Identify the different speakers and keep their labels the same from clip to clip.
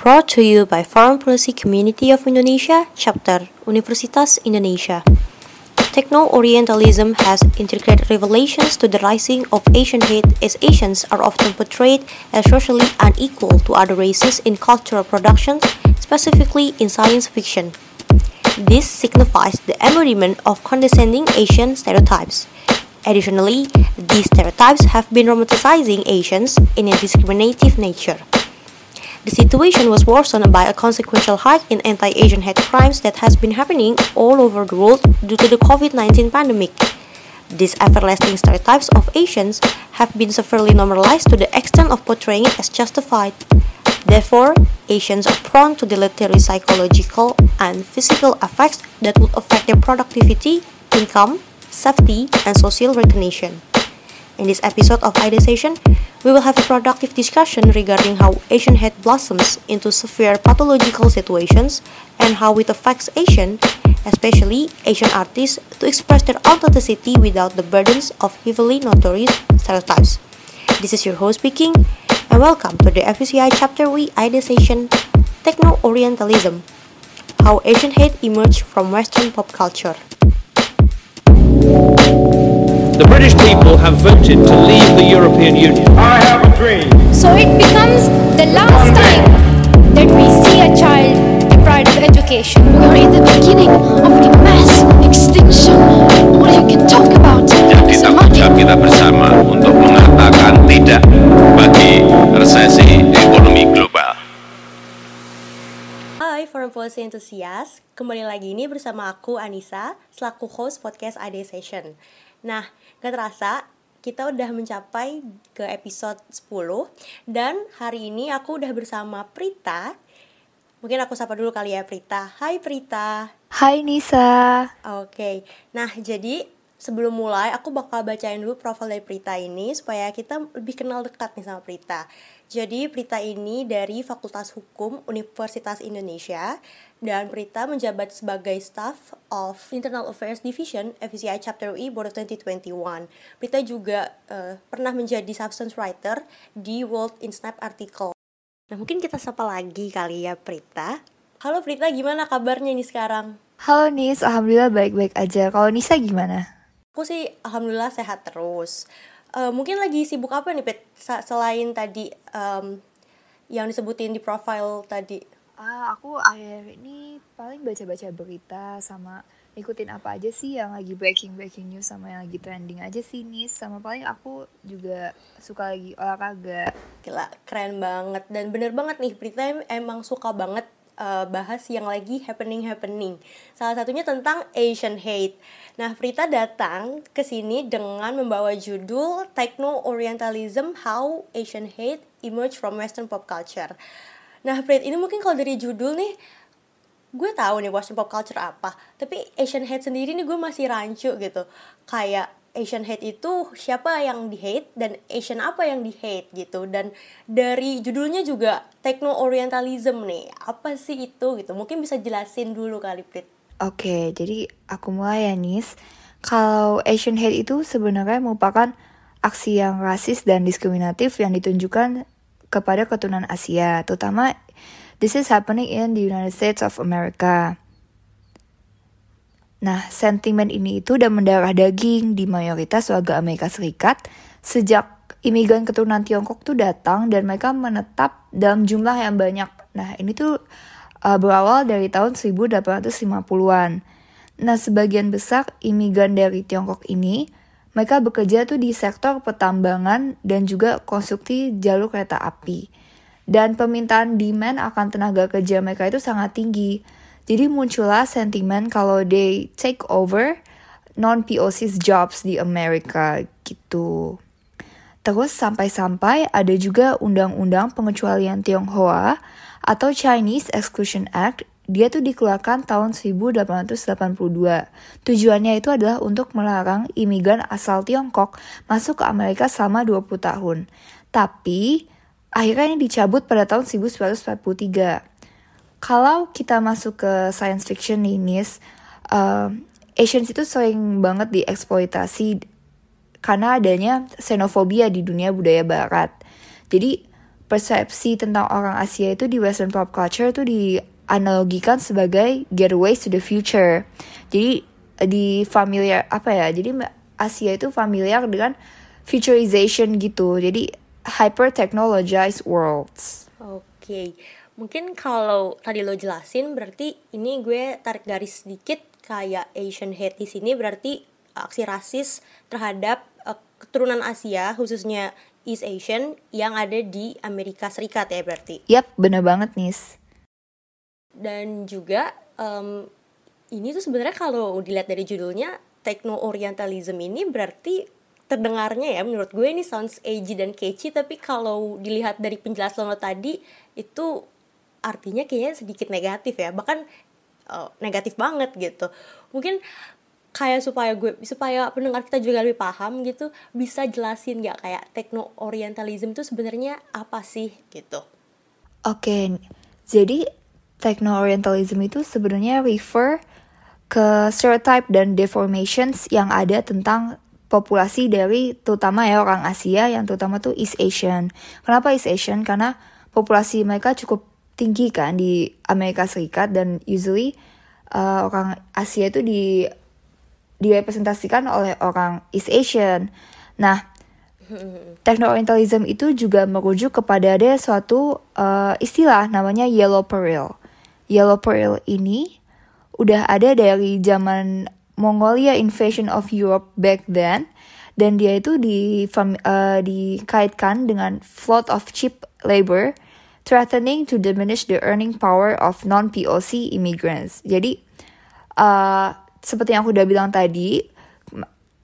Speaker 1: Brought to you by Foreign Policy Community of Indonesia, Chapter Universitas Indonesia. Techno-Orientalism has integrated revelations to the rising of Asian hate as Asians are often portrayed as socially unequal to other races in cultural productions, specifically in science fiction. This signifies the embodiment of condescending Asian stereotypes. Additionally, these stereotypes have been romanticizing Asians in a discriminative nature. The situation was worsened by a consequential hike in anti Asian hate crimes that has been happening all over the world due to the COVID 19 pandemic. These everlasting stereotypes of Asians have been severely normalized to the extent of portraying it as justified. Therefore, Asians are prone to deleterious psychological and physical effects that would affect their productivity, income, safety, and social recognition. In this episode of Ideation, we will have a productive discussion regarding how Asian hate blossoms into severe pathological situations and how it affects Asian, especially Asian artists, to express their authenticity without the burdens of heavily notorious stereotypes. This is your host speaking, and welcome to the FUCI Chapter We Ideation Techno Orientalism How Asian Hate Emerged from Western Pop Culture.
Speaker 2: The British people have voted to leave the European Union.
Speaker 3: I have a dream.
Speaker 4: So it becomes the last time that we see a child deprived of education.
Speaker 5: We are in the beginning of the mass extinction. What you can talk about
Speaker 6: jawab kita bersama untuk mengatakan tidak bagi resesi ekonomi global.
Speaker 1: Hai Foreign Policy Enthusiast, kembali lagi ini bersama aku Anissa selaku host podcast AD Session. Nah, gak terasa kita udah mencapai ke episode 10 dan hari ini aku udah bersama Prita. Mungkin aku sapa dulu kali ya Prita. Hai Prita.
Speaker 7: Hai Nisa.
Speaker 1: Oke, nah jadi sebelum mulai aku bakal bacain dulu profil dari Prita ini supaya kita lebih kenal dekat nih sama Prita. Jadi Prita ini dari Fakultas Hukum Universitas Indonesia dan Prita menjabat sebagai staff of Internal Affairs Division FCI Chapter E Board of 2021. Prita juga eh, pernah menjadi substance writer di World in Snap article. Nah mungkin kita sapa lagi kali ya Prita. Halo Prita, gimana kabarnya ini sekarang?
Speaker 7: Halo Nis, alhamdulillah baik-baik aja. Kalau Nisa gimana?
Speaker 1: Aku sih alhamdulillah sehat terus. Eh, mungkin lagi sibuk apa nih, Pet? Selain tadi em, yang disebutin di profile tadi.
Speaker 7: Ah, aku akhir ini paling baca-baca berita sama ikutin apa aja sih yang lagi breaking-breaking news sama yang lagi trending aja sih Nis. Sama paling aku juga suka lagi olahraga.
Speaker 1: Gila, keren banget. Dan bener banget nih, Prita em- emang suka banget eh, bahas yang lagi happening-happening. Salah satunya tentang Asian hate. Nah, Prita datang ke sini dengan membawa judul Techno-Orientalism How Asian Hate Emerge from Western Pop Culture. Nah, Prit, ini mungkin kalau dari judul nih, gue tahu nih Western pop culture apa tapi Asian hate sendiri nih gue masih rancu gitu. Kayak Asian hate itu siapa yang di hate dan Asian apa yang di hate gitu. Dan dari judulnya juga techno orientalism nih apa sih itu gitu? Mungkin bisa jelasin dulu kali Prit.
Speaker 7: Oke, jadi aku mulai ya Nis. Kalau Asian hate itu sebenarnya merupakan aksi yang rasis dan diskriminatif yang ditunjukkan kepada keturunan Asia, terutama this is happening in the United States of America. Nah, sentimen ini itu udah mendarah daging di mayoritas warga Amerika Serikat sejak imigran keturunan Tiongkok tuh datang dan mereka menetap dalam jumlah yang banyak. Nah, ini tuh uh, berawal dari tahun 1850-an. Nah, sebagian besar imigran dari Tiongkok ini mereka bekerja tuh di sektor pertambangan dan juga konstruksi jalur kereta api. Dan permintaan demand akan tenaga kerja mereka itu sangat tinggi. Jadi muncullah sentimen kalau they take over non-POC's jobs di Amerika gitu. Terus sampai-sampai ada juga undang-undang pengecualian Tionghoa atau Chinese Exclusion Act. Dia tuh dikeluarkan tahun 1882. Tujuannya itu adalah untuk melarang imigran asal Tiongkok masuk ke Amerika selama 20 tahun. Tapi akhirnya ini dicabut pada tahun 1943. Kalau kita masuk ke science fiction nih, Nis, uh, Asians itu sering banget dieksploitasi karena adanya xenofobia di dunia budaya barat. Jadi persepsi tentang orang Asia itu di Western pop culture itu dianalogikan sebagai gateways to the future. Jadi di familiar apa ya? Jadi Asia itu familiar dengan futurization gitu. Jadi hyper technologized worlds.
Speaker 1: Oke, mungkin kalau tadi lo jelasin berarti ini gue tarik garis sedikit kayak Asian hate di sini berarti aksi rasis terhadap uh, keturunan Asia khususnya East Asian yang ada di Amerika Serikat ya berarti.
Speaker 7: Yap, bener banget Nis.
Speaker 1: Dan juga um, ini tuh sebenarnya kalau dilihat dari judulnya techno orientalism ini berarti terdengarnya ya menurut gue ini sounds edgy dan catchy tapi kalau dilihat dari penjelasan lo tadi itu artinya kayaknya sedikit negatif ya bahkan uh, negatif banget gitu. Mungkin kayak supaya gue supaya pendengar kita juga lebih paham gitu bisa jelasin nggak kayak techno orientalism itu sebenarnya apa sih gitu?
Speaker 7: Oke jadi techno orientalism itu sebenarnya refer ke stereotype dan deformations yang ada tentang populasi dari terutama ya orang Asia yang terutama tuh East Asian. Kenapa East Asian? Karena populasi mereka cukup tinggi kan di Amerika Serikat dan usually uh, orang Asia itu di direpresentasikan oleh orang East Asian. Nah, Techno-Orientalism itu juga merujuk kepada ada suatu uh, istilah namanya Yellow Peril. Yellow Peril ini udah ada dari zaman Mongolia invasion of Europe back then dan dia itu di uh, dikaitkan dengan flood of cheap labor threatening to diminish the earning power of non-POC immigrants. Jadi uh, seperti yang aku udah bilang tadi,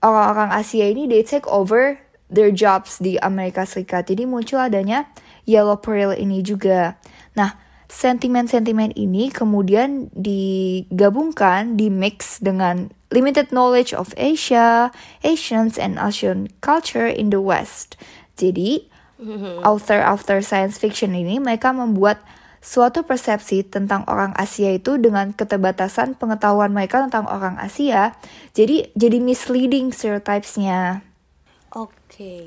Speaker 7: orang-orang Asia ini they take over their jobs di Amerika Serikat. Jadi muncul adanya yellow peril ini juga. Nah, sentimen-sentimen ini kemudian digabungkan, di mix dengan limited knowledge of Asia, Asians, and Asian culture in the West. Jadi, author-author science fiction ini mereka membuat suatu persepsi tentang orang Asia itu dengan keterbatasan pengetahuan mereka tentang orang Asia, jadi jadi misleading stereotypesnya.
Speaker 1: Oke. Okay.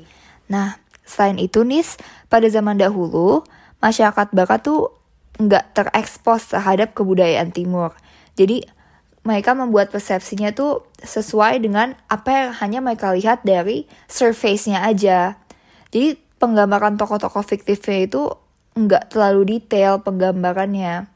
Speaker 7: Nah, selain itu nis, pada zaman dahulu masyarakat Barat tuh nggak terekspos terhadap kebudayaan Timur. Jadi mereka membuat persepsinya tuh sesuai dengan apa yang hanya mereka lihat dari surface-nya aja. Jadi penggambaran tokoh-tokoh fiktifnya itu nggak terlalu detail penggambarannya.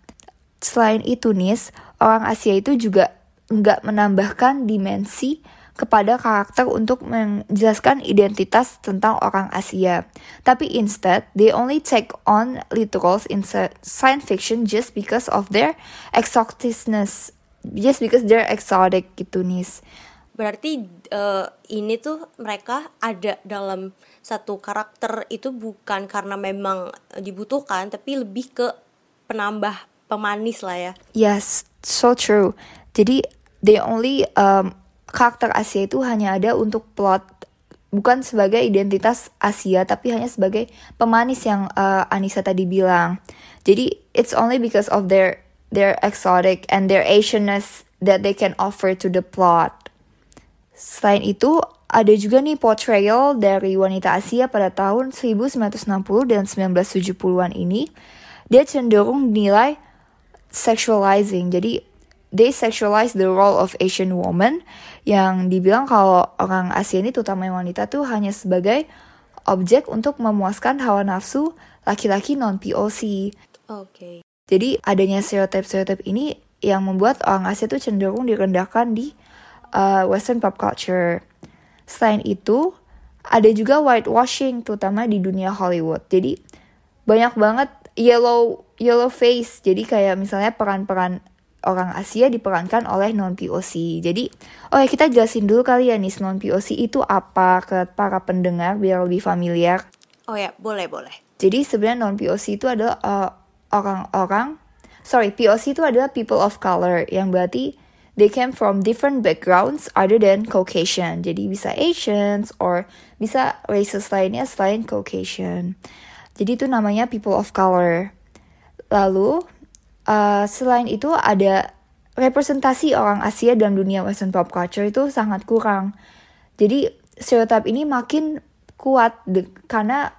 Speaker 7: Selain itu nis, orang Asia itu juga nggak menambahkan dimensi kepada karakter untuk menjelaskan identitas tentang orang Asia. Tapi instead, they only take on literals in science fiction just because of their exoticness, just because they're exotic gitu nis.
Speaker 1: Berarti uh, ini tuh mereka ada dalam satu karakter itu bukan karena memang dibutuhkan, tapi lebih ke penambah pemanis lah ya.
Speaker 7: Yes, so true. Jadi they only um, karakter Asia itu hanya ada untuk plot bukan sebagai identitas Asia tapi hanya sebagai pemanis yang uh, Anissa tadi bilang. Jadi it's only because of their their exotic and their Asianness that they can offer to the plot. Selain itu, ada juga nih portrayal dari wanita Asia pada tahun 1960 dan 1970-an ini. Dia cenderung dinilai sexualizing. Jadi they sexualize the role of Asian woman yang dibilang kalau orang Asia ini terutama wanita tuh hanya sebagai objek untuk memuaskan hawa nafsu laki-laki non POC.
Speaker 1: Oke. Okay.
Speaker 7: Jadi adanya stereotip-stereotip ini yang membuat orang Asia tuh cenderung direndahkan di uh, Western pop culture. Selain itu, ada juga whitewashing terutama di dunia Hollywood. Jadi banyak banget yellow yellow face. Jadi kayak misalnya peran-peran orang Asia diperankan oleh non POC. Jadi, oh ya kita jelasin dulu kali ya nih non POC itu apa ke para pendengar biar lebih familiar.
Speaker 1: Oh ya, boleh boleh.
Speaker 7: Jadi sebenarnya non POC itu adalah uh, orang-orang, sorry POC itu adalah people of color yang berarti they came from different backgrounds other than Caucasian. Jadi bisa Asians or bisa races lainnya selain Caucasian. Jadi itu namanya people of color. Lalu uh, selain itu ada representasi orang Asia dalam dunia Western pop culture itu sangat kurang. Jadi stereotip ini makin kuat de- karena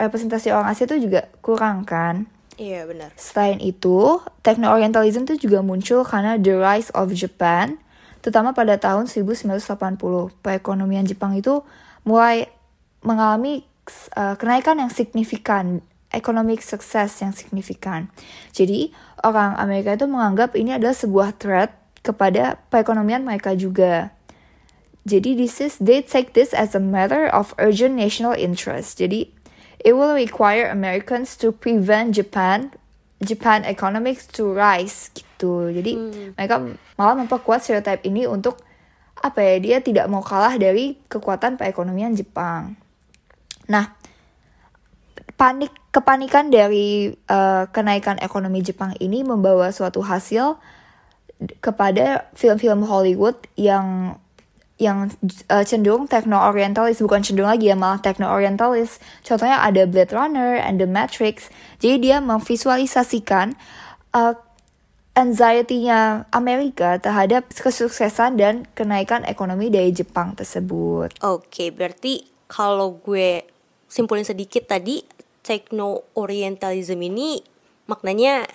Speaker 7: representasi orang Asia itu juga kurang kan.
Speaker 1: Iya benar.
Speaker 7: Selain itu, techno-orientalism itu juga muncul karena the rise of Japan, terutama pada tahun 1980. Perekonomian Jepang itu mulai mengalami uh, kenaikan yang signifikan, economic success yang signifikan. Jadi, orang Amerika itu menganggap ini adalah sebuah threat kepada perekonomian mereka juga. Jadi this is they take this as a matter of urgent national interest. Jadi it will require Americans to prevent Japan Japan economics to rise gitu. Jadi mereka malah memperkuat stereotip ini untuk apa ya dia tidak mau kalah dari kekuatan perekonomian Jepang. Nah, panik kepanikan dari uh, kenaikan ekonomi Jepang ini membawa suatu hasil kepada film-film Hollywood yang yang uh, cenderung techno orientalis bukan cenderung lagi ya malah techno orientalis contohnya ada Blade Runner and The Matrix. Jadi dia memvisualisasikan uh, anxiety-nya Amerika terhadap kesuksesan dan kenaikan ekonomi dari Jepang tersebut.
Speaker 1: Oke, berarti kalau gue simpulin sedikit tadi, techno orientalism ini maknanya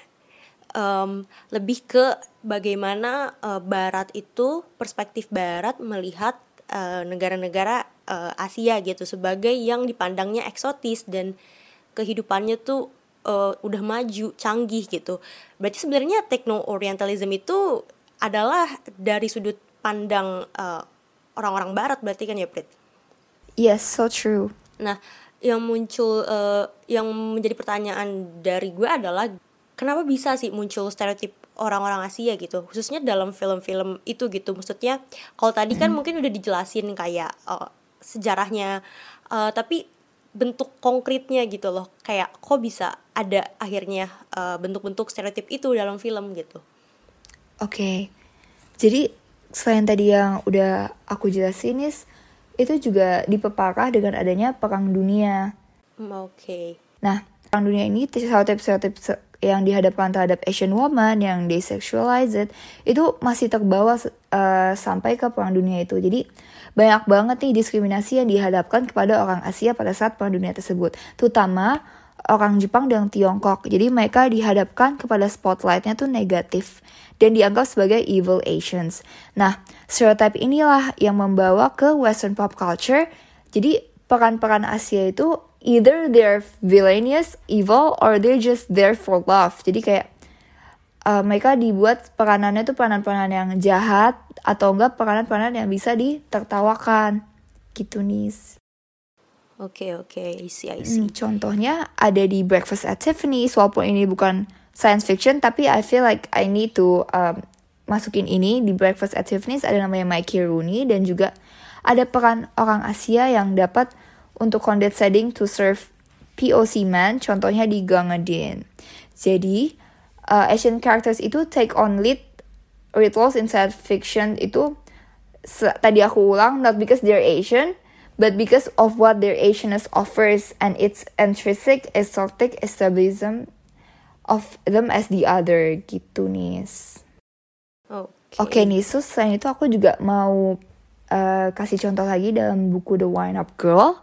Speaker 1: em, lebih ke bagaimana eh, Barat itu perspektif Barat melihat eh, negara-negara eh, Asia gitu sebagai yang dipandangnya eksotis dan kehidupannya tuh eh, udah maju, canggih gitu. Berarti sebenarnya techno orientalism itu adalah dari sudut pandang orang-orang Barat berarti kan ya, Prit?
Speaker 7: yes so true
Speaker 1: Nah, yang muncul eh, yang menjadi pertanyaan dari gue adalah kenapa bisa sih muncul stereotip orang-orang Asia gitu, khususnya dalam film-film itu gitu. Maksudnya kalau tadi kan mungkin udah dijelasin kayak eh, sejarahnya, eh, tapi bentuk konkretnya gitu loh, kayak kok bisa ada akhirnya bentuk-bentuk stereotip itu dalam film gitu.
Speaker 7: Oke, jadi selain tadi yang udah aku jelasin, Nis, itu juga diperparah dengan adanya perang dunia.
Speaker 1: Hmm, Oke.
Speaker 7: Nah, perang dunia ini stereotip-stereotip yang dihadapkan terhadap Asian woman yang desexualized itu masih terbawa eh, sampai ke perang dunia itu. Jadi banyak banget nih diskriminasi yang dihadapkan kepada orang Asia pada saat perang dunia tersebut, terutama orang Jepang dan Tiongkok. Jadi mereka dihadapkan kepada spotlightnya tuh negatif dan dianggap sebagai evil Asians. Nah, stereotip inilah yang membawa ke Western pop culture. Jadi peran-peran Asia itu either they're villainous, evil, or they're just there for love. Jadi kayak uh, mereka dibuat peranannya tuh peranan-peranan yang jahat atau enggak peranan-peranan yang bisa ditertawakan. Gitu nih.
Speaker 1: Oke oke, I see, I see.
Speaker 7: Hmm, contohnya ada di Breakfast at Tiffany's walaupun ini bukan science fiction tapi I feel like I need to um, masukin ini di Breakfast at Tiffany's ada namanya Mikey Rooney dan juga ada peran orang Asia yang dapat untuk condescending to serve POC man contohnya di Gangadin. Jadi uh, Asian characters itu take on lead roles in science fiction itu tadi aku ulang not because they're Asian but because of what their Asianness offers and its intrinsic exotic establism of them as the other gitu nih.
Speaker 1: Oke.
Speaker 7: Oke nih, so selain itu aku juga mau uh, kasih contoh lagi dalam buku The Wine Up Girl.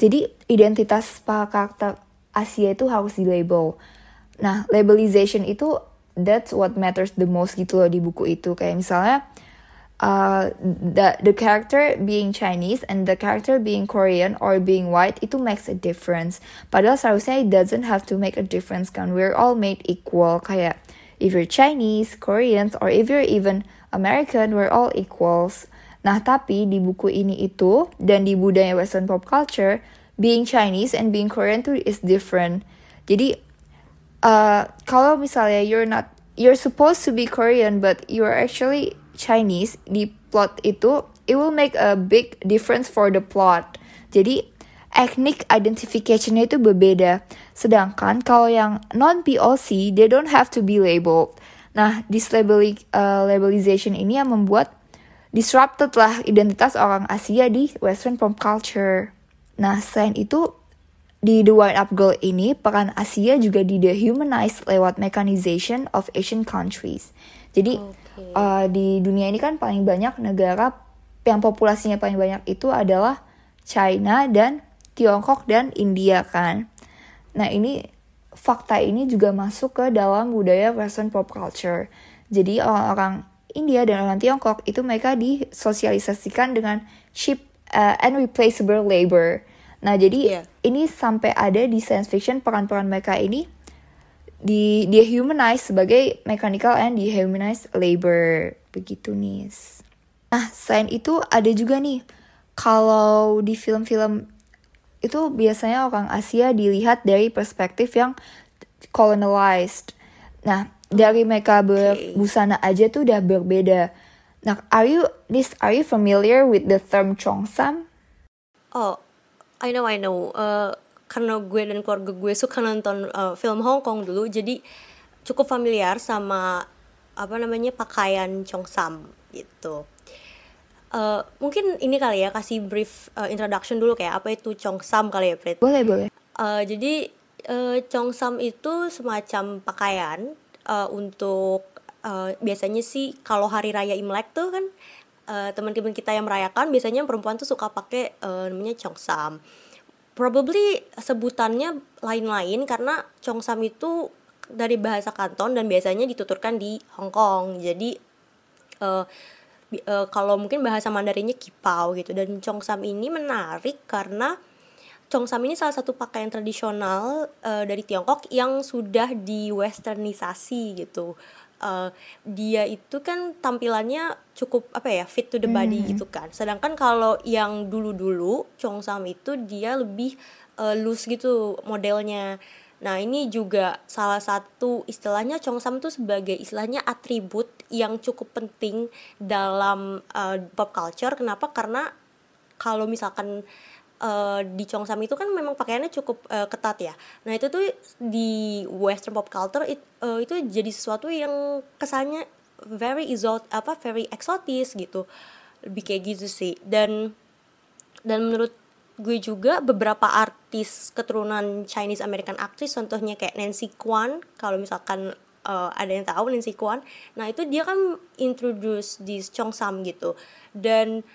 Speaker 7: Jadi identitas para karakter Asia itu harus di label. Nah, labelization itu that's what matters the most gitu loh di buku itu. Kayak misalnya uh, the the character being Chinese and the character being Korean or being white itu makes a difference. Padahal seharusnya it doesn't have to make a difference kan. We're all made equal. Kayak if you're Chinese, Koreans, or if you're even American, we're all equals. Nah, tapi di buku ini itu dan di budaya Western pop culture, being Chinese and being Korean tuh is different. Jadi uh, kalau misalnya you're not you're supposed to be Korean but you're actually Chinese di plot itu it will make a big difference for the plot. Jadi ethnic identification-nya itu berbeda. Sedangkan kalau yang non POC they don't have to be labeled. Nah, this labeli- uh, labelization ini yang membuat disrupted lah identitas orang Asia di Western pop culture. Nah, selain itu di The White Up Girl ini, peran Asia juga di dehumanize lewat mechanization of Asian countries. Jadi uh, di dunia ini kan paling banyak negara yang populasinya paling banyak itu adalah China dan Tiongkok dan India kan. Nah ini fakta ini juga masuk ke dalam budaya Western pop culture. Jadi orang-orang India dan orang Tiongkok itu mereka disosialisasikan dengan cheap uh, and replaceable labor. Nah jadi
Speaker 1: Iya.
Speaker 7: ini sampai ada di science fiction peran-peran mereka ini di dia humanize sebagai mechanical and dehumanized labor begitu nih. Nah selain itu ada juga nih kalau di film-film itu biasanya orang Asia dilihat dari perspektif yang colonized. Nah dari mereka berbusana aja tuh udah berbeda. Nah are you this are you familiar with the term Chongsam?
Speaker 1: Oh, I know, I know. Eh, karena gue dan keluarga gue suka nonton eh, film Hong Kong dulu, jadi cukup familiar sama apa namanya pakaian Chongsam gitu. Eh, mungkin ini kali ya kasih brief eh, introduction dulu kayak apa itu Chongsam kali ya, Prit.
Speaker 7: Boleh boleh.
Speaker 1: Eh, jadi eh, Chongsam itu semacam pakaian eh, untuk eh, biasanya sih kalau hari raya Imlek tuh kan eh, teman-teman kita yang merayakan biasanya perempuan tuh suka pakai eh, namanya Chongsam. Probably sebutannya lain-lain karena Chongsam itu dari bahasa Kanton dan biasanya dituturkan di Hong Kong. Jadi bi- eh, kalau mungkin bahasa Mandarinnya kipau gitu dan Chongsam ini menarik karena Chongsam ini salah satu pakaian tradisional eh, dari Tiongkok yang sudah di westernisasi gitu. Eh, dia itu kan tampilannya cukup apa ya fit to the body gitu kan. Sedangkan kalau yang dulu-dulu Chongsam itu dia lebih eh, loose gitu modelnya. Nah, ini juga salah satu istilahnya Chongsam tuh sebagai istilahnya atribut yang cukup penting dalam eh, pop culture. Kenapa? Karena kalau misalkan eh, di Chongsam itu kan memang pakaiannya cukup eh, ketat ya. Nah, itu tuh di western pop culture it- eh, itu jadi sesuatu yang kesannya very exot apa very eksotis gitu. Lebih kayak gitu sih. Dan dan menurut gue juga beberapa artis keturunan Chinese American actress contohnya kayak Nancy Kwan kalau misalkan eh, ada yang tahu Nancy Kwan nah itu dia kan introduce di Chongsam gitu dan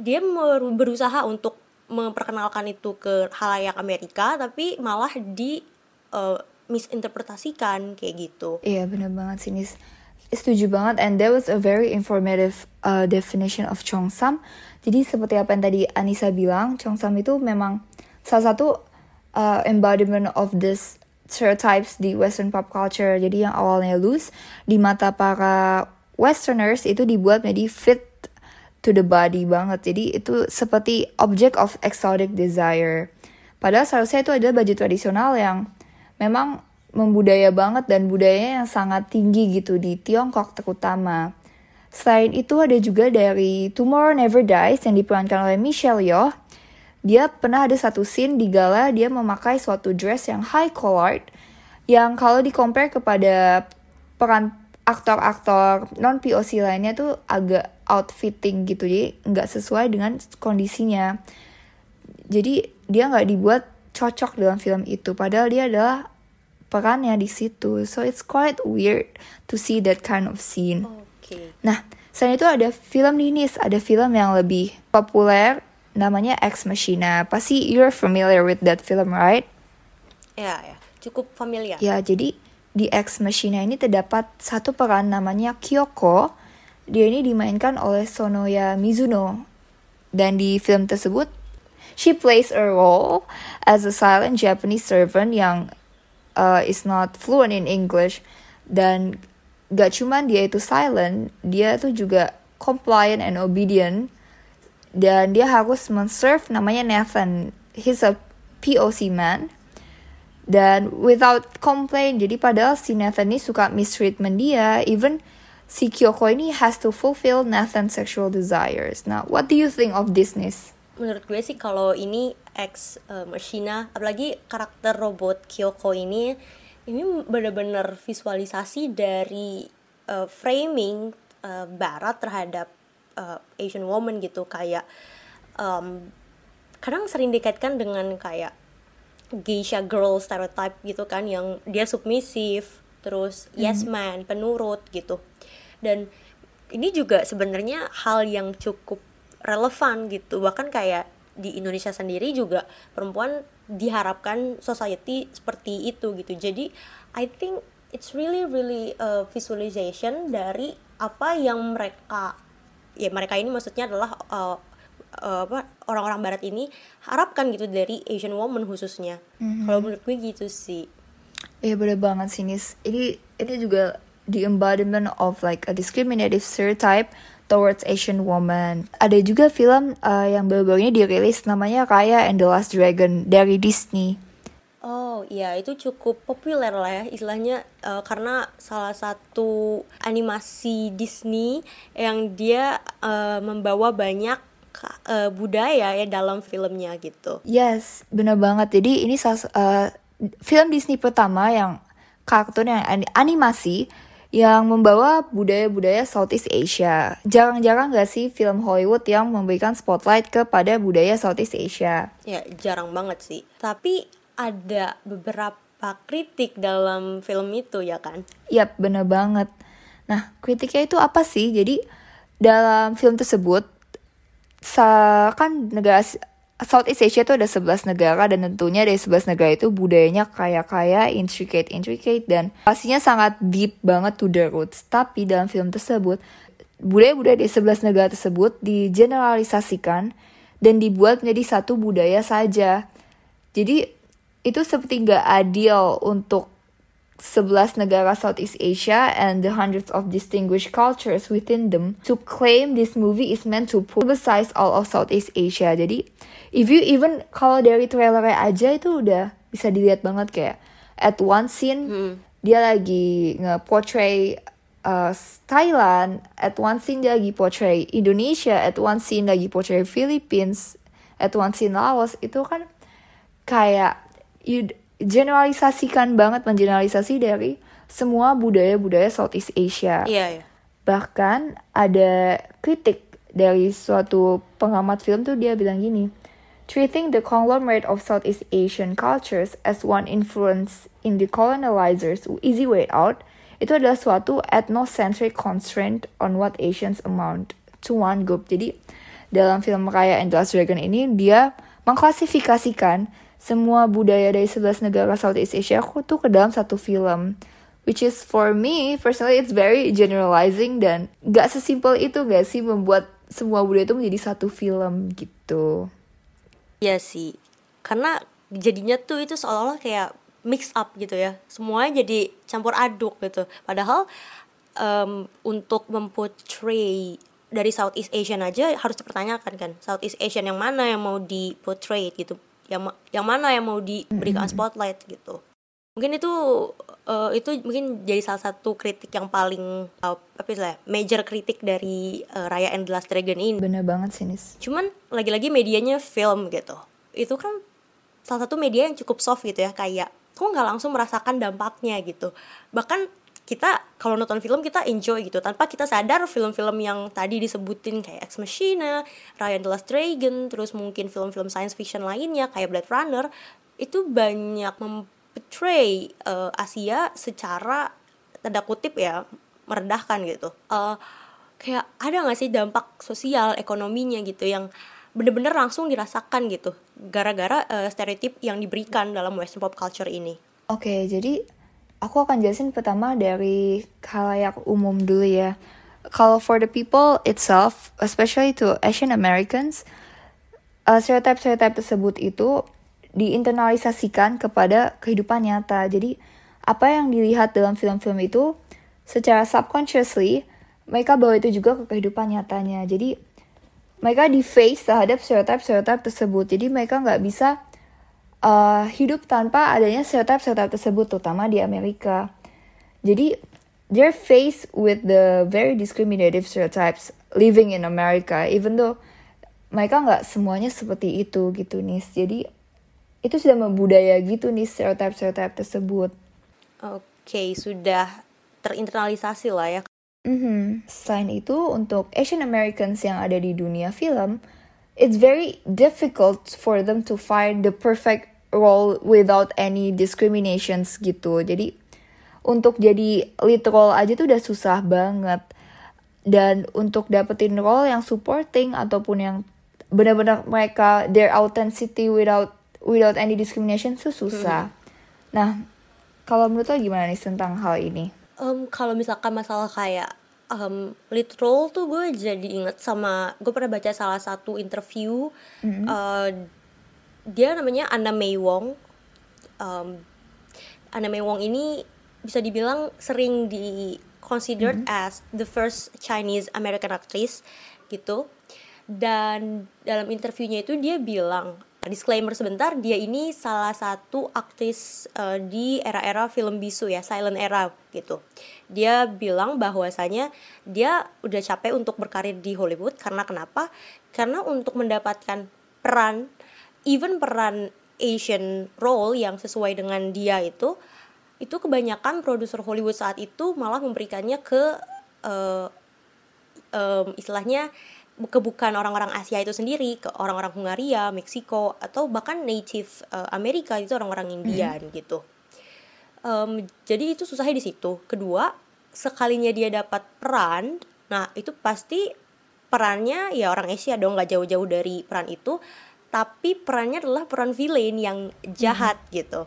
Speaker 1: dia berusaha untuk memperkenalkan itu ke halayak Amerika tapi malah di eh, misinterpretasikan kayak gitu
Speaker 7: Iya bener banget sih Nis. Setuju banget and there was a very informative uh, definition of Chongsam. Jadi seperti apa yang tadi Anissa bilang, Chongsam itu memang salah satu uh, embodiment of this stereotypes di western pop culture. Jadi yang awalnya loose di mata para westerners itu dibuat menjadi fit to the body banget. Jadi itu seperti object of exotic desire. Padahal seharusnya itu adalah baju tradisional yang memang membudaya banget dan budayanya yang sangat tinggi gitu di Tiongkok terutama. Selain itu ada juga dari Tomorrow Never Dies yang diperankan oleh Michelle Yeoh. Dia pernah ada satu scene di gala dia memakai suatu dress yang high collared yang kalau di kepada peran aktor-aktor non POC lainnya tuh agak outfitting gitu jadi nggak sesuai dengan kondisinya. Jadi dia nggak dibuat cocok dalam film itu padahal dia adalah perannya di situ. So it's quite weird to see that kind of scene.
Speaker 1: Oke.
Speaker 7: Nah, selain itu ada film Ninis, ada film yang lebih populer namanya Ex Machina. Pasti you're familiar with that film, right?
Speaker 1: ya ya. Cukup familiar.
Speaker 7: Ya, jadi di Ex Machina ini terdapat satu peran namanya Kyoko. Dia ini dimainkan oleh Sonoya Mizuno. Dan di film tersebut, she plays a role as a silent Japanese servant yang uh, is not fluent in English. Dan gak cuman dia itu silent, dia tuh juga compliant and obedient. Dan dia harus men-serve namanya Nathan. He's a POC man dan without complain jadi padahal si Nathan ini suka mistreatment dia even si Kyoko ini has to fulfill Nathan's sexual desires nah what do you think of this Nis?
Speaker 1: menurut gue sih kalau ini ex uh, Machina apalagi karakter robot Kyoko ini ini benar-benar visualisasi dari uh, framing uh, barat terhadap uh, Asian woman gitu kayak um, kadang sering dikaitkan dengan kayak geisha girl stereotype gitu kan yang dia submisif terus yes man penurut gitu. Dan ini juga sebenarnya hal yang cukup relevan gitu. Bahkan kayak di Indonesia sendiri juga perempuan diharapkan society seperti itu gitu. Jadi I think it's really really a visualization dari apa yang mereka ya mereka ini maksudnya adalah uh, uh, apa orang-orang barat ini harapkan gitu dari Asian woman khususnya kalau menurut gue gitu sih
Speaker 7: Iya bener banget sih Nis. Ini ini juga the embodiment of like a discriminative stereotype towards Asian woman. Ada juga film uh, yang baru-baru ini dirilis namanya Raya and the Last Dragon dari Disney.
Speaker 1: Oh iya itu cukup populer lah ya istilahnya eh, karena salah satu animasi Disney yang dia eh, membawa banyak eh, budaya ya dalam filmnya gitu.
Speaker 7: Yes, bener banget. Jadi ini uh, film Disney pertama yang kartun yang ani- animasi yang membawa budaya-budaya Southeast Asia. Jarang-jarang gak sih film Hollywood yang memberikan spotlight kepada budaya Southeast Asia?
Speaker 1: Ya jarang banget sih. Tapi ada beberapa kritik dalam film itu ya kan?
Speaker 7: Yap, bener banget. Nah, kritiknya itu apa sih? Jadi, dalam film tersebut, kan negara Southeast Asia itu ada 11 negara dan tentunya dari 11 negara itu budayanya kaya-kaya, intricate, intricate dan pastinya sangat deep banget to the roots. Tapi dalam film tersebut, budaya-budaya dari 11 negara tersebut digeneralisasikan dan dibuat menjadi satu budaya saja. Jadi itu seperti nggak adil untuk 11 negara Southeast Asia and the hundreds of distinguished cultures within them to claim this movie is meant to publicize all of Southeast Asia. Jadi, if you even kalau dari trailernya aja itu udah bisa dilihat banget kayak at one scene dia lagi nge-portray uh, Thailand, at one scene dia lagi portray Indonesia, at one scene lagi portray Philippines, at one scene Laos itu kan kayak you generalisasikan banget mengeneralisasi dari semua budaya-budaya Southeast Asia.
Speaker 1: Iya ya.
Speaker 7: Bahkan ada kritik dari suatu pengamat film tuh dia bilang gini, treating the conglomerate of Southeast Asian cultures as one influence in the colonizers' easy way out, itu adalah suatu ethnocentric constraint on what Asians amount to one group. Jadi dalam film Raya and the Last Dragon ini dia mengklasifikasikan semua budaya dari 11 negara Southeast Asia aku tuh ke dalam satu film. Which is for me, personally it's very generalizing dan gak sesimpel itu gak sih membuat semua budaya itu menjadi satu film gitu.
Speaker 1: Iya sih. Karena jadinya tuh itu seolah-olah kayak mix up gitu ya. Semuanya jadi campur aduk gitu. Padahal em, untuk memportray dari Southeast Asian aja harus dipertanyakan kan. Southeast Asian yang mana yang mau di portray gitu. Yang yang mana yang mau diberikan spotlight gitu. Mungkin itu eh, itu mungkin jadi salah satu kritik yang paling eh, apa sih major kritik dari eh, Raya and the Last Dragon ini.
Speaker 7: Bener banget sih, Nis.
Speaker 1: Cuman lagi-lagi medianya film gitu. Itu kan salah satu media yang cukup soft gitu ya, kayak kok nggak langsung merasakan dampaknya gitu. Bahkan kita kalau nonton film kita enjoy gitu tanpa kita sadar film-film yang tadi disebutin kayak Ex Machina, Ryan the Last Dragon, terus mungkin film-film science fiction lainnya kayak Blade Runner itu banyak memportray eh, Asia secara tanda kutip ya merendahkan gitu. Eh, kayak ada nggak sih dampak sosial ekonominya gitu yang bener-bener langsung dirasakan gitu gara-gara eh, stereotip yang diberikan dalam western pop culture ini.
Speaker 7: Oke, jadi aku akan jelasin pertama dari khalayak umum dulu ya. Kalau for the people itself, especially to Asian Americans, uh, stereotype-stereotype tersebut itu diinternalisasikan kepada kehidupan nyata. Jadi apa yang dilihat dalam film-film itu secara subconsciously mereka bawa itu juga ke kehidupan nyatanya. Jadi mereka di face terhadap stereotype-stereotype tersebut. Jadi mereka nggak bisa uh, hidup tanpa adanya stereotype-stereotype tersebut, terutama di Amerika. Jadi they're faced with the very discriminative stereotypes living in America, even though mereka nggak semuanya seperti itu gitu nih. Jadi itu sudah membudaya gitu nih stereotype-stereotype tersebut.
Speaker 1: Oke, sudah terinternalisasi lah ya.
Speaker 7: Mhm. Selain itu, untuk Asian Americans yang ada di dunia film, it's very difficult for them to find the perfect role without any discriminations gitu. Jadi untuk jadi lead role aja tuh udah susah banget. Dan untuk dapetin role yang supporting ataupun yang benar-benar mereka their authenticity without without any discrimination itu susah. Nah, kalau menurut lo gimana nih tentang hal ini?
Speaker 1: Em, kalau misalkan masalah kayak um, lead role tuh gue jadi inget sama gue pernah baca salah satu interview eh, dia namanya Anna May Wong. Um, Anna May Wong ini bisa dibilang sering di considered as the first Chinese American actress gitu. Dan dalam interviewnya itu dia bilang disclaimer sebentar dia ini salah satu aktris eh, di era-era film bisu ya silent era gitu. Dia bilang bahwasanya dia udah capek untuk berkarir di Hollywood. Karena kenapa? Karena untuk mendapatkan peran even peran Asian role yang sesuai dengan dia itu itu kebanyakan produser Hollywood saat itu malah memberikannya ke eh, em, istilahnya ke bukan orang-orang Asia itu sendiri ke orang-orang Hungaria, Meksiko atau bahkan native eh, Amerika itu orang-orang Indian gitu. Em, jadi itu susahnya di situ. Kedua, sekalinya dia dapat peran, nah itu pasti perannya ya orang Asia dong nggak jauh-jauh dari peran itu, tapi perannya adalah peran villain yang jahat gitu.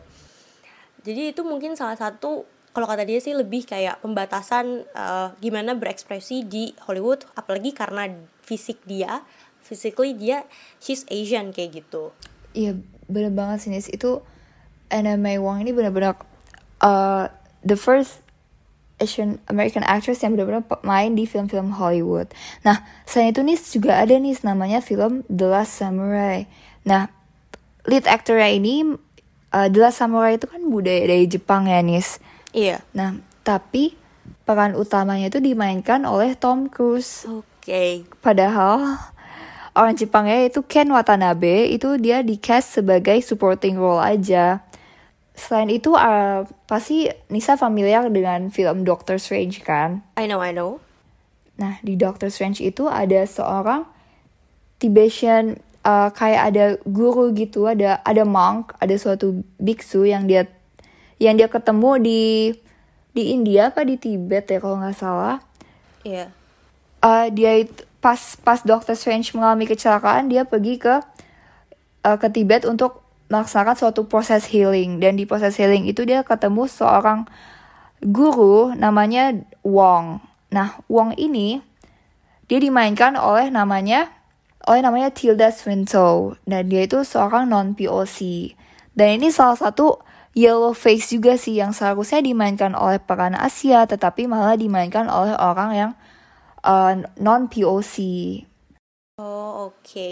Speaker 1: Jadi itu mungkin salah satu kalau kata dia sih lebih kayak pembatasan eh, gimana berekspresi di Hollywood apalagi karena fisik dia, physically dia she's Asian kayak gitu.
Speaker 7: Iya bener banget sih Nis itu Anna May Wong ini benar-benar uh, the first Asian American actress yang benar-benar main di film-film Hollywood. Nah selain itu Nis juga ada Nis namanya film The Last Samurai. Nah lead actornya ini uh, The Last Samurai itu kan budaya dari Jepang ya Nis.
Speaker 1: Iya.
Speaker 7: Nah tapi peran utamanya itu dimainkan oleh Tom Cruise.
Speaker 1: Oke.
Speaker 7: Padahal orang Jepangnya itu Ken Watanabe itu dia di cast sebagai supporting role aja. Selain itu uh, pasti Nisa familiar dengan film Doctor Strange kan?
Speaker 1: I know, I know.
Speaker 7: Nah di Doctor Strange itu ada seorang Tibetan uh, kayak ada guru gitu, ada ada monk, ada suatu biksu yang dia yang dia ketemu di di India apa di Tibet ya kalau nggak salah.
Speaker 1: Iya.
Speaker 7: Uh, dia pas pas Doctor Strange mengalami kecelakaan dia pergi ke uh, ke Tibet untuk melaksanakan suatu proses healing dan di proses healing itu dia ketemu seorang guru namanya Wong. Nah, Wong ini dia dimainkan oleh namanya oleh namanya Tilda Swinton dan dia itu seorang non POC. Dan ini salah satu yellow face juga sih yang seharusnya dimainkan oleh peran Asia tetapi malah dimainkan oleh orang yang uh, non POC.
Speaker 1: Oh, oke.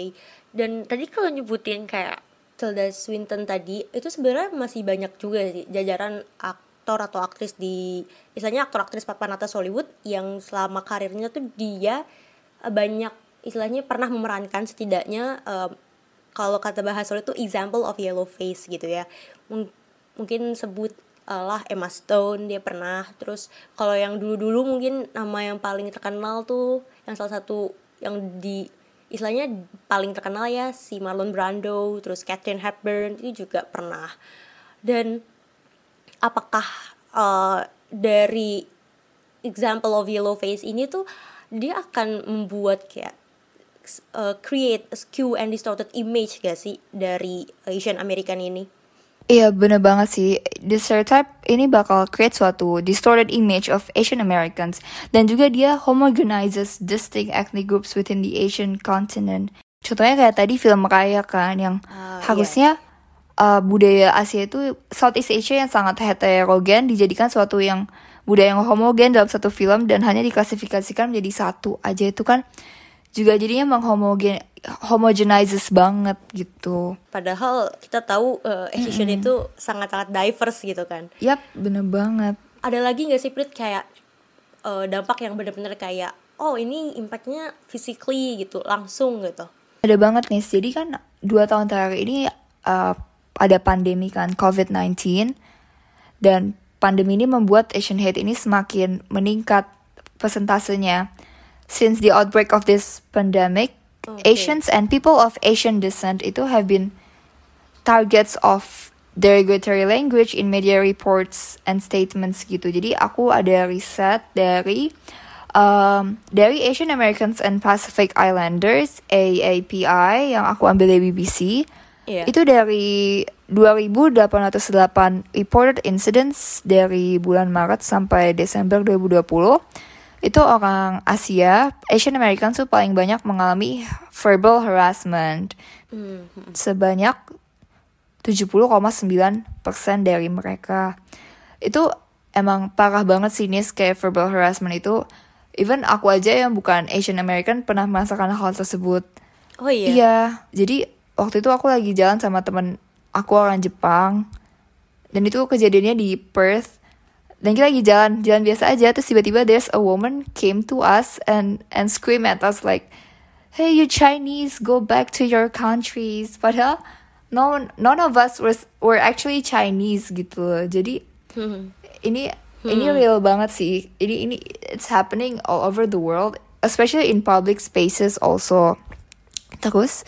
Speaker 1: Dan tadi kalau nyebutin kayak Tilda Swinton tadi, itu sebenarnya masih banyak juga sih jajaran aktor atau aktris di istilahnya aktor-aktris papan atas Hollywood yang selama karirnya tuh dia eh, banyak istilahnya pernah memerankan setidaknya eh, kalau kata bahasa itu example of yellow face gitu ya. Mung- mungkin sebut eh, lah Emma Stone dia pernah terus kalau yang dulu-dulu mungkin nama yang paling terkenal tuh yang salah satu yang di istilahnya paling terkenal ya si Marlon Brando terus Catherine Hepburn itu juga pernah dan apakah eh, dari example of yellow face ini tuh dia akan membuat kayak uh, create a skew and distorted image gak sih dari Asian American ini?
Speaker 7: Iya bener banget sih. The stereotype ini bakal create suatu distorted image of Asian Americans. Dan juga dia homogenizes distinct ethnic groups within the Asian continent. Contohnya kayak tadi film Raya kan Yang
Speaker 1: Ah,
Speaker 7: harusnya uh, budaya Asia itu Southeast Asia yang sangat heterogen Dijadikan suatu yang budaya yang homogen dalam satu film Dan hanya diklasifikasikan menjadi satu aja. Itu kan Juga jadinya menghomogen homogenizes banget gitu
Speaker 1: Padahal kita tahu uh, Asian itu sangat-sangat diverse gitu kan.
Speaker 7: Yap bener banget
Speaker 1: Ada lagi nggak sih Prit kayak uh, dampak yang benar-benar kayak oh ini impactnya physically gitu langsung gitu.
Speaker 7: Ada banget nih, jadi kan dua tahun terakhir ini uh, ada pandemi kan, COVID-19. Dan pandemi ini membuat Asian hate ini semakin meningkat persentasenya. Since the outbreak of this pandemic,
Speaker 1: Okay.
Speaker 7: Asians and people of Asian descent itu have been targets of derogatory language in media reports and statements gitu. Jadi aku ada riset dari um, dari Asian Americans and Pacific Islanders AAPI yang aku ambil dari BBC
Speaker 1: Iya.
Speaker 7: itu dari 2.808 reported incidents dari bulan Maret sampai Desember 2020 itu orang Asia Asian Americans tuh paling banyak mengalami verbal harassment. Sebanyak 70,9% dari mereka. Itu emang parah banget sih nis kayak verbal harassment itu. Even aku aja yang bukan Asian American pernah merasakan hal tersebut.
Speaker 1: Oh iya.
Speaker 7: Iya, jadi waktu itu aku lagi jalan sama temen aku orang Jepang. Dan itu kejadiannya di Perth dan kita lagi jalan jalan biasa aja. Terus tiba-tiba there's a woman came to us and and scream at us like hey you Chinese go back to your countries. Padahal no none of us was were actually Chinese gitu loh. Jadi ini ini real banget sih. Ini ini it's happening all over the world especially in public spaces also. Terus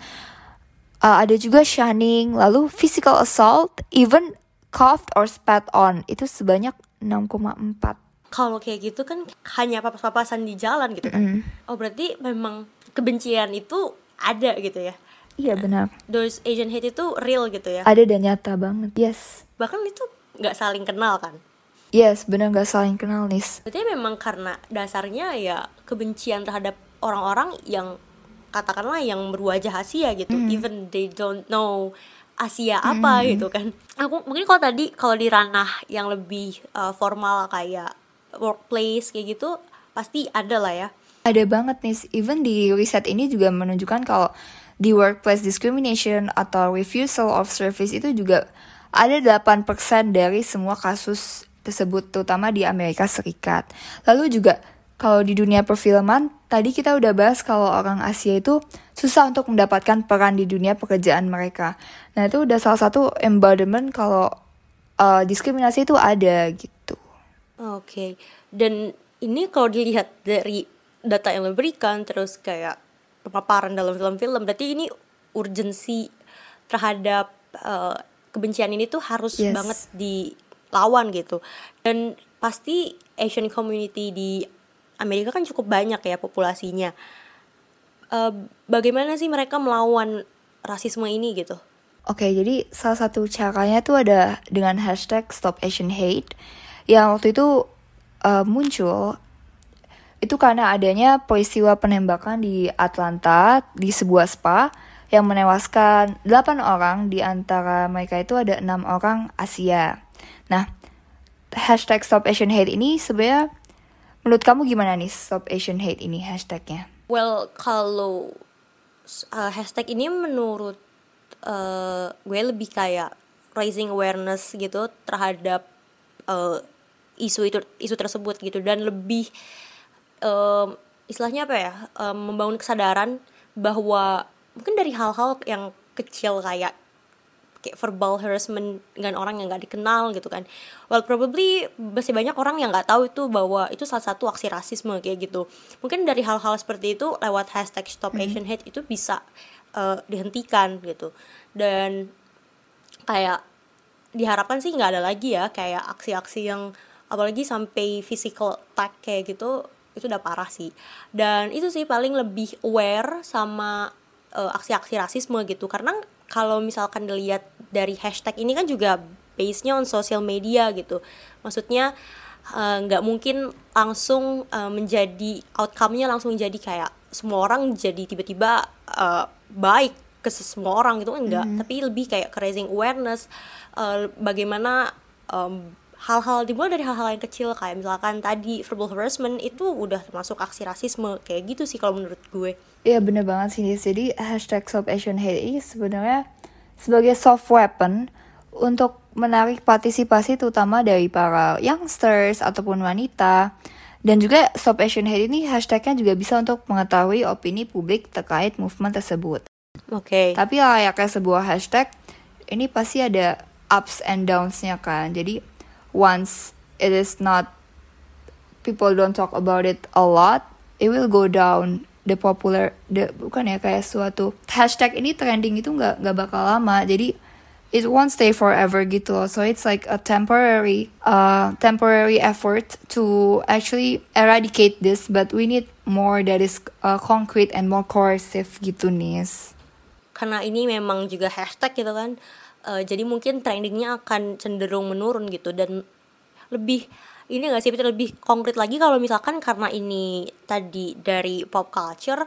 Speaker 7: uh, ada juga shunning lalu physical assault even coughed or spat on. Itu sebanyak 6,4
Speaker 1: Kalau kayak gitu kan hanya papas-papasan di jalan gitu kan. Oh berarti memang kebencian itu ada gitu ya.
Speaker 7: iya benar
Speaker 1: Those Asian hate itu real gitu ya.
Speaker 7: ada dan nyata banget yes
Speaker 1: Bahkan itu nggak saling kenal kan.
Speaker 7: yes benar nggak saling kenal nis
Speaker 1: Berarti memang karena dasarnya ya kebencian terhadap orang-orang yang katakanlah yang berwajah Asia gitu, even they don't know Asia apa gitu kan. Aku mungkin kalau tadi kalau di ranah yang lebih uh, formal kayak workplace kayak gitu pasti ada lah ya.
Speaker 7: Ada banget nih, even di riset ini juga menunjukkan kalau di workplace discrimination atau refusal of service itu juga ada 8% dari semua kasus tersebut terutama di Amerika Serikat. Lalu juga kalau di dunia perfilman, tadi kita udah bahas kalau orang Asia itu susah untuk mendapatkan peran di dunia pekerjaan mereka. Nah itu udah salah satu embodiment kalau uh, diskriminasi itu ada gitu.
Speaker 1: Oke. Dan ini kalau dilihat dari data yang lo berikan terus kayak pemaparan dalam film-film berarti ini urgensi terhadap eh, kebencian ini tuh harus
Speaker 7: Yes.
Speaker 1: banget dilawan gitu. Dan pasti Asian community di Amerika kan cukup banyak ya populasinya. Eh, bagaimana sih mereka melawan rasisme ini gitu?
Speaker 7: Oke, jadi salah satu caranya tuh ada dengan hashtag Stop Asian Hate yang waktu itu uh, muncul itu karena adanya peristiwa penembakan di Atlanta di sebuah spa yang menewaskan 8 orang di antara mereka itu ada enam orang Asia. Nah, hashtag Stop Asian Hate ini sebenarnya menurut kamu gimana nih Stop Asian Hate ini hashtagnya?
Speaker 1: Well, kalau uh, hashtag ini menurut uh, gue lebih kayak raising awareness gitu terhadap uh, isu itu isu tersebut gitu. Dan lebih um, istilahnya apa ya um, membangun kesadaran bahwa mungkin dari hal-hal yang kecil kayak kayak verbal harassment dengan orang yang nggak dikenal gitu kan. Well probably masih banyak orang yang nggak tahu itu bahwa itu salah satu aksi rasisme kayak gitu. Mungkin dari hal-hal seperti itu lewat hashtag stop Asian hate itu bisa uh, dihentikan gitu. Dan kayak diharapkan sih nggak ada lagi ya kayak aksi-aksi yang apalagi sampai physical attack kayak gitu itu udah parah sih. Dan itu sih paling lebih aware sama uh, aksi-aksi rasisme gitu. Karena kalau misalkan dilihat dari hashtag ini kan juga base-nya on social media gitu. Maksudnya uh, nggak mungkin langsung uh, menjadi outcome-nya langsung jadi kayak semua orang jadi tiba-tiba uh, baik ke semua orang gitu enggak. Tapi lebih kayak raising awareness uh, bagaimana um, hal-hal dimulai dari hal-hal yang kecil kayak misalkan tadi verbal harassment itu udah termasuk aksi rasisme kayak gitu sih kalau menurut gue
Speaker 7: Iya bener banget sih. Jadi hashtag Stop Asian Hate ini sebenarnya sebagai soft weapon untuk menarik partisipasi terutama dari para youngsters ataupun wanita. Dan juga Stop Asian Hate ini hashtagnya juga bisa untuk mengetahui opini publik terkait movement tersebut.
Speaker 1: oke
Speaker 7: Tapi layaknya sebuah hashtag, ini pasti ada ups and downs-nya kan. Jadi once it is not people don't talk about it a lot, it will go down the popular the bukan ya kayak suatu hashtag ini trending itu nggak nggak bakal lama. Jadi it won't stay forever gitu loh. So it's like a temporary uh temporary effort to actually eradicate this, but we need more that is uh, concrete and more coercive gitu nis.
Speaker 1: karena ini memang juga hashtag gitu kan Eh, jadi mungkin trendingnya akan cenderung menurun gitu dan lebih ini gak sih Peter, lebih konkret lagi kalau misalkan karena ini tadi dari pop culture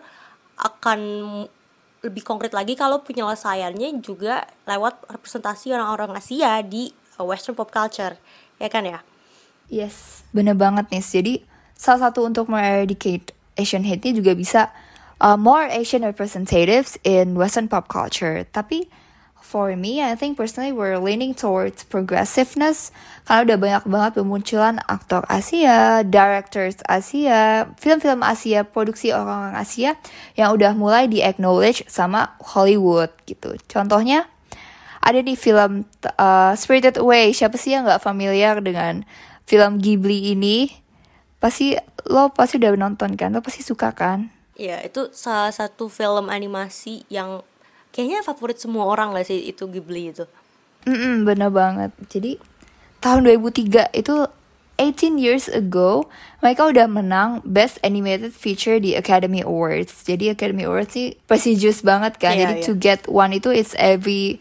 Speaker 1: akan lebih konkret lagi kalau penyelesaiannya juga lewat representasi orang-orang Asia di uh, Western pop culture ya kan ya
Speaker 7: Yes, bener banget nih. Jadi salah satu untuk eradicate Asian hate juga bisa uh, more Asian representatives in Western pop culture. Tapi for me, I think personally we're leaning towards progressiveness karena udah banyak banget bermunculan aktor Asia, directors Asia, film-film Asia, produksi orang-orang Asia yang udah mulai di acknowledge sama Hollywood gitu. Contohnya ada di film uh, Spirited Away. Siapa sih yang nggak familiar dengan film Ghibli ini? Pasti lo pasti udah nonton kan? Lo pasti suka kan?
Speaker 1: ya itu salah satu film animasi yang kayaknya favorit semua orang gak sih itu Ghibli itu
Speaker 7: Mm bener banget. Jadi tahun 2003 itu 18 years ago mereka udah menang Best Animated Feature di Academy Awards. Jadi Academy Awards sih prestigious banget kan.
Speaker 1: Iya,
Speaker 7: Jadi
Speaker 1: iya.
Speaker 7: to get one itu it's every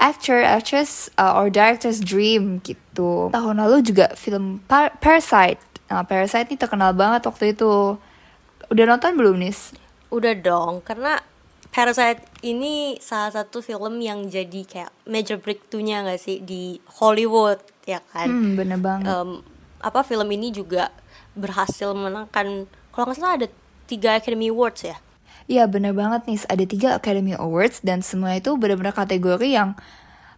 Speaker 7: actor, actress, uh, or director's dream gitu. Tahun lalu juga film Par- Parasite. Nah, Parasite ini terkenal banget waktu itu. Udah nonton belum, Nis?
Speaker 1: udah dong karena Parasite ini salah satu film yang jadi kayak major breakthrough-nya gak sih di Hollywood ya kan?
Speaker 7: Hmm, bener banget.
Speaker 1: Em, apa film ini juga berhasil menangkan kalau nggak salah ada tiga Academy Awards ya?
Speaker 7: Iya bener banget nih, ada tiga Academy Awards dan semua itu bener-bener kategori yang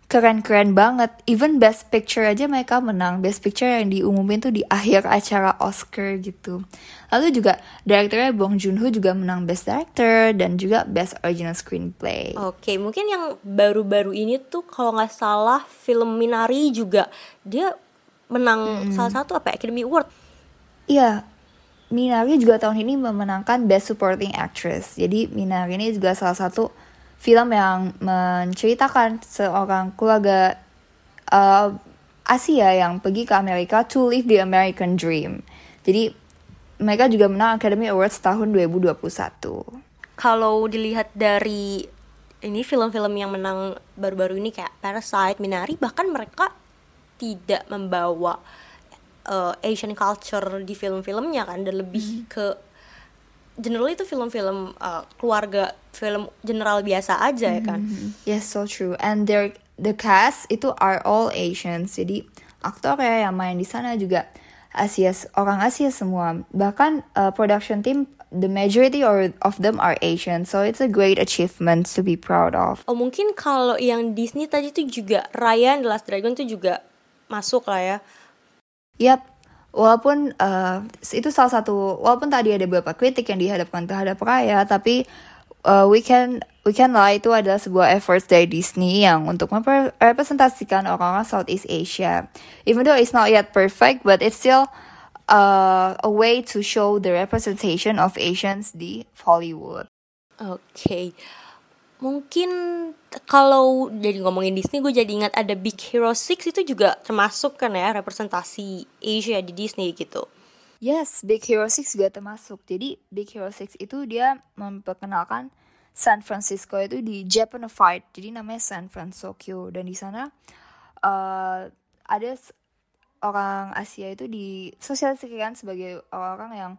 Speaker 7: keren-keren banget. Even Best Picture aja mereka menang. Best Picture yang diumumin tuh di akhir acara Oscar gitu. Lalu juga direkturnya Bong Joon-ho juga menang Best Director dan juga Best Original Screenplay.
Speaker 1: Oke, mungkin yang baru-baru ini tuh kalau nggak salah film Minari juga dia menang salah satu apa ya, Academy Award.
Speaker 7: Iya, Minari juga tahun ini memenangkan Best Supporting Actress. Jadi Minari ini juga salah satu film yang menceritakan seorang keluarga uh, Asia yang pergi ke Amerika to live the American dream. Jadi mereka juga menang Academy Awards tahun 2021.
Speaker 1: Kalau dilihat dari ini film-film yang menang baru-baru ini kayak Parasite, Minari bahkan mereka tidak membawa uh, Asian culture di film-filmnya kan dan lebih ke generally itu film-film uh, keluarga, film general biasa aja ya kan.
Speaker 7: Yes, so true. And their the cast itu are all Asians. Jadi aktornya yang main di sana juga Asia, orang Asia semua. Bahkan uh, production team the majority or of them are Asian. So it's a great achievement to be proud of.
Speaker 1: Oh mungkin kalau yang Disney tadi tuh juga Ryan The Last Dragon tuh juga masuk lah ya.
Speaker 7: Yap, walaupun uh, itu salah satu walaupun tadi ada beberapa kritik yang dihadapkan terhadap Raya, tapi uh, we can we can lah itu adalah sebuah efforts dari Disney yang untuk merepresentasikan orang-orang Southeast Asia. Even though it's not yet perfect, but it's still uh, a way to show the representation of Asians di Hollywood.
Speaker 1: Oke. Mungkin kalau jadi ngomongin Disney gue jadi ingat ada Big Hero 6 itu juga termasuk kan ya representasi Asia di Disney gitu.
Speaker 7: Yes, Big Hero 6 juga termasuk. Jadi Big Hero 6 itu dia memperkenalkan San Francisco itu di Japanified. Jadi namanya San Francisco dan di sana uh, ada orang Asia itu disosialisasikan sebagai orang-orang yang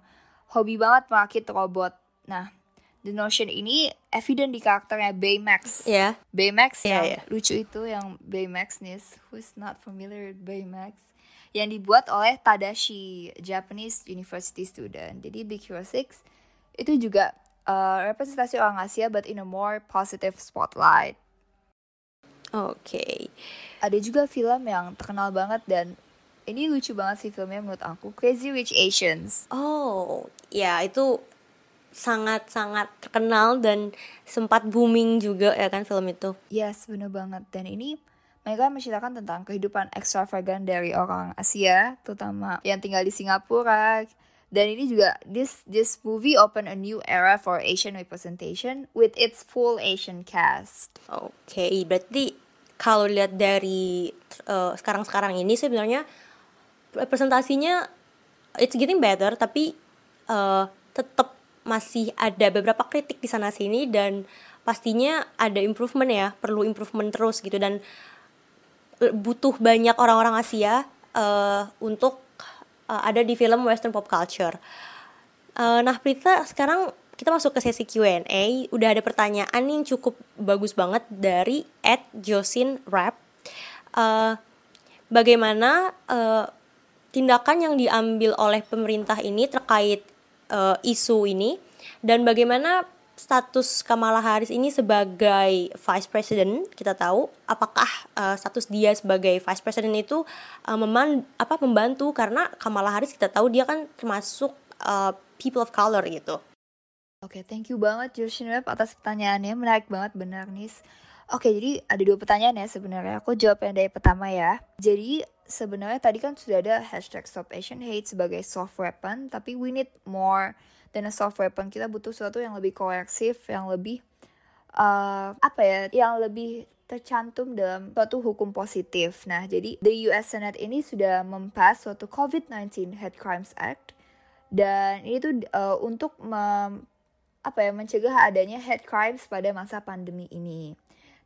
Speaker 7: hobi banget merakit robot. Nah, The Notion ini evident di karakternya Baymax.
Speaker 1: Ya.
Speaker 7: Baymax
Speaker 1: Iya,
Speaker 7: yang
Speaker 1: iya.
Speaker 7: lucu itu yang Baymax nih, who's not familiar with Baymax, yang dibuat oleh Tadashi, Japanese university student. Jadi Big Hero 6 itu juga uh, representasi orang Asia but in a more positive spotlight.
Speaker 1: Oke.
Speaker 7: Ada juga film yang terkenal banget dan ini lucu banget sih filmnya menurut aku, Crazy Rich Asians.
Speaker 1: Oh, ya itu sangat-sangat terkenal dan sempat booming juga ya kan film itu.
Speaker 7: Yes, bener banget. Dan ini mereka menceritakan tentang kehidupan ekstravagan dari orang Asia, terutama yang tinggal di Singapura. Dan ini juga this this movie open a new era for Asian representation with its full Asian cast.
Speaker 1: Oke, berarti kalau lihat dari uh, sekarang-sekarang ini sebenarnya presentasinya it's getting better tapi uh, tetap masih ada beberapa kritik di sana sini dan pastinya ada improvement ya perlu improvement terus gitu dan butuh banyak orang-orang Asia uh, untuk uh, ada di film western pop culture. Uh, nah Prita sekarang kita masuk ke sesi Q&A. Udah ada pertanyaan yang cukup bagus banget dari Ed Josin Rap. Uh, bagaimana uh, tindakan yang diambil oleh pemerintah ini terkait uh, isu ini dan bagaimana status Kamala Harris ini sebagai vice president kita tahu apakah uh, status dia sebagai vice president itu uh, meman apa membantu karena Kamala Harris kita tahu dia kan termasuk uh, people of color gitu.
Speaker 7: Oke, okay, thank you banget Justin Web atas pertanyaannya menarik banget benar nis. Oke, jadi ada dua pertanyaan ya sebenarnya. Aku jawab yang dari pertama ya. Jadi sebenarnya tadi kan sudah ada hashtag Stop Asian Hate sebagai soft weapon, tapi we need more dan soft weapon kita butuh sesuatu yang lebih koreksif yang lebih uh, apa ya yang lebih tercantum dalam suatu hukum positif. Nah, jadi the US Senate ini sudah mempas suatu COVID-19 Hate Crimes Act dan ini tuh uh, untuk mem, apa ya mencegah adanya hate crimes pada masa pandemi ini.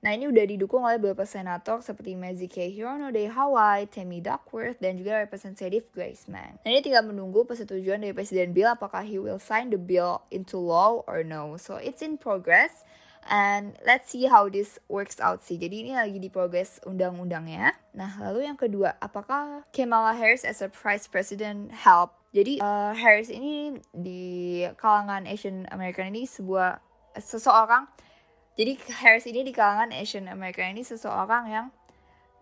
Speaker 7: Nah ini udah didukung oleh beberapa senator seperti K. Hirono dari Hawaii, Tammy Duckworth, dan juga Representative Grace Mann. Nah ini tinggal menunggu persetujuan dari Presiden Bill apakah he will sign the bill into law or no. So it's in progress. And let's see how this works out sih. Jadi ini lagi di progress undang-undangnya. Nah, lalu yang kedua, apakah Kamala Harris as a vice president help? Jadi uh, Harris ini di kalangan Asian American ini sebuah seseorang jadi Harris ini di kalangan Asian American ini seseorang yang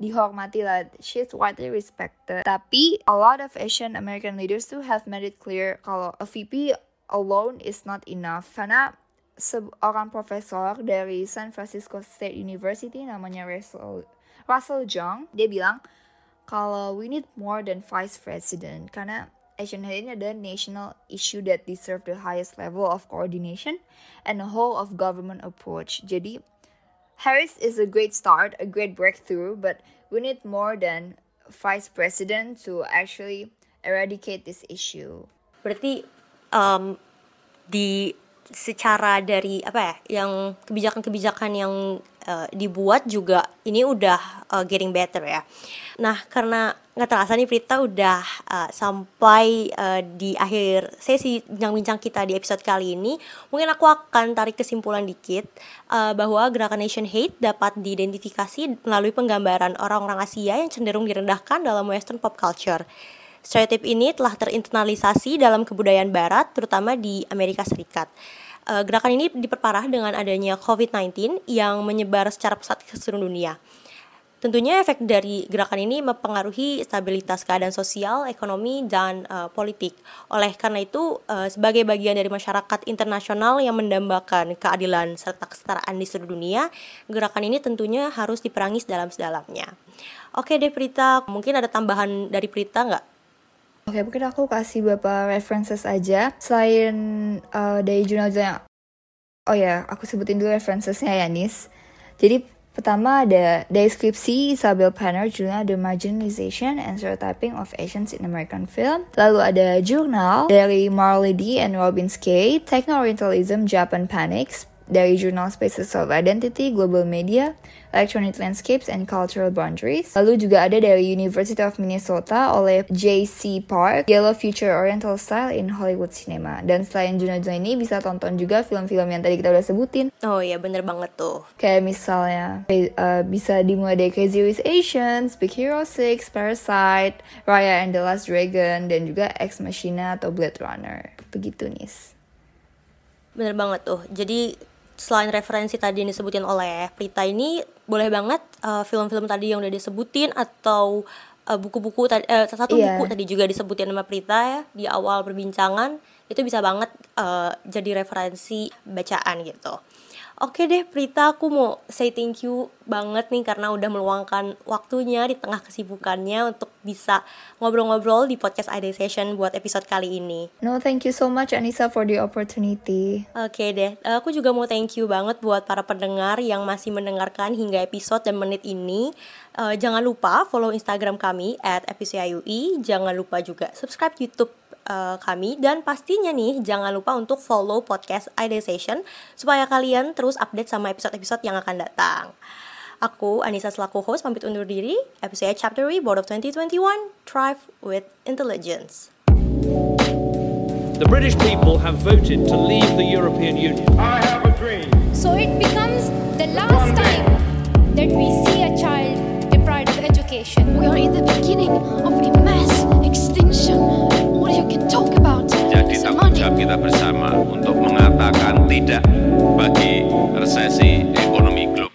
Speaker 7: dihormati lah. She's widely respected. Tapi a lot of Asian American leaders too have made it clear kalau a VP alone is not enough. Karena seorang profesor dari San Francisco State University namanya Russell Russell Jung dia bilang kalau we need more than vice president karena Asian hate ini adalah national issue that deserve the highest level of coordination and a whole of government approach. Jadi Harris is a great start, a great breakthrough, but we need more than vice president to actually eradicate this issue.
Speaker 1: Berarti um, di secara dari apa ya, yang kebijakan-kebijakan yang uh, dibuat juga ini udah uh, getting better ya. Nah, karena nggak terasa nih Prita udah uh, sampai uh, di akhir sesi bincang-bincang kita di episode kali ini. Mungkin aku akan tarik kesimpulan dikit uh, bahwa gerakan Nation Hate dapat diidentifikasi melalui penggambaran orang-orang Asia yang cenderung direndahkan dalam Western pop culture. Stereotip ini telah terinternalisasi dalam kebudayaan Barat, terutama di Amerika Serikat. Uh, gerakan ini diperparah dengan adanya COVID-19 yang menyebar secara pesat ke seluruh dunia. Tentunya efek dari gerakan ini mempengaruhi stabilitas keadaan sosial, ekonomi, dan uh, politik. Oleh karena itu, uh, sebagai bagian dari masyarakat internasional yang mendambakan keadilan serta kesetaraan di seluruh dunia, gerakan ini tentunya harus diperangi sedalam-sedalamnya. Oke deh Prita, mungkin ada tambahan dari Prita nggak?
Speaker 7: Oke, mungkin aku kasih beberapa references aja. Selain uh, dari jurnal-jurnal. Oh ya, aku sebutin dulu referencesnya ya, Nis. Jadi Pertama ada deskripsi Isabel Panner judulnya The Marginalization and Stereotyping of Asians in American Film. Lalu ada jurnal dari Marley D and Robin Skay, Techno-Orientalism Japan Panics, dari jurnal Spaces of Identity, Global Media, Electronic Landscapes and Cultural Boundaries. Lalu juga ada dari University of Minnesota oleh J.C. Park, Yellow Future Oriental Style in Hollywood Cinema. Dan selain jurnal-jurnal ini bisa tonton juga film-film yang tadi kita udah sebutin.
Speaker 1: Oh iya bener banget tuh.
Speaker 7: Kayak misalnya uh, bisa dimulai dari Crazy Rich Asians, Big Hero 6, Parasite, Raya and the Last Dragon, dan juga Ex Machina atau Blade Runner. Begitu nih.
Speaker 1: Bener banget tuh. Jadi selain referensi tadi yang disebutin oleh Prita ini boleh banget uh, film-film tadi yang udah disebutin atau uh, buku-buku tadi uh, satu yeah. buku tadi juga disebutin sama Prita ya di awal perbincangan itu bisa banget uh, jadi referensi bacaan gitu. Oke deh Prita, aku mau say thank you banget nih karena udah meluangkan waktunya di tengah kesibukannya untuk bisa ngobrol-ngobrol di podcast ID Session buat episode kali ini.
Speaker 7: No, thank you so much Anissa for the opportunity.
Speaker 1: Oke deh, aku juga mau thank you banget buat para pendengar yang masih mendengarkan hingga episode dan menit ini. Uh, jangan lupa follow Instagram kami at. Jangan lupa juga subscribe YouTube uh, kami dan pastinya nih jangan lupa untuk follow podcast Ideation supaya kalian terus update sama episode-episode yang akan datang. Aku Anissa selaku host pamit undur diri. Episode Chapter Board of 2021 Thrive with Intelligence.
Speaker 2: The British people have voted to leave the European Union.
Speaker 3: I have a dream.
Speaker 4: So it becomes the last time that we see a child deprived of education.
Speaker 5: We are in the beginning of a mass extinction.
Speaker 6: Jadi tanggung jawab kita bersama untuk mengatakan tidak bagi resesi ekonomi global.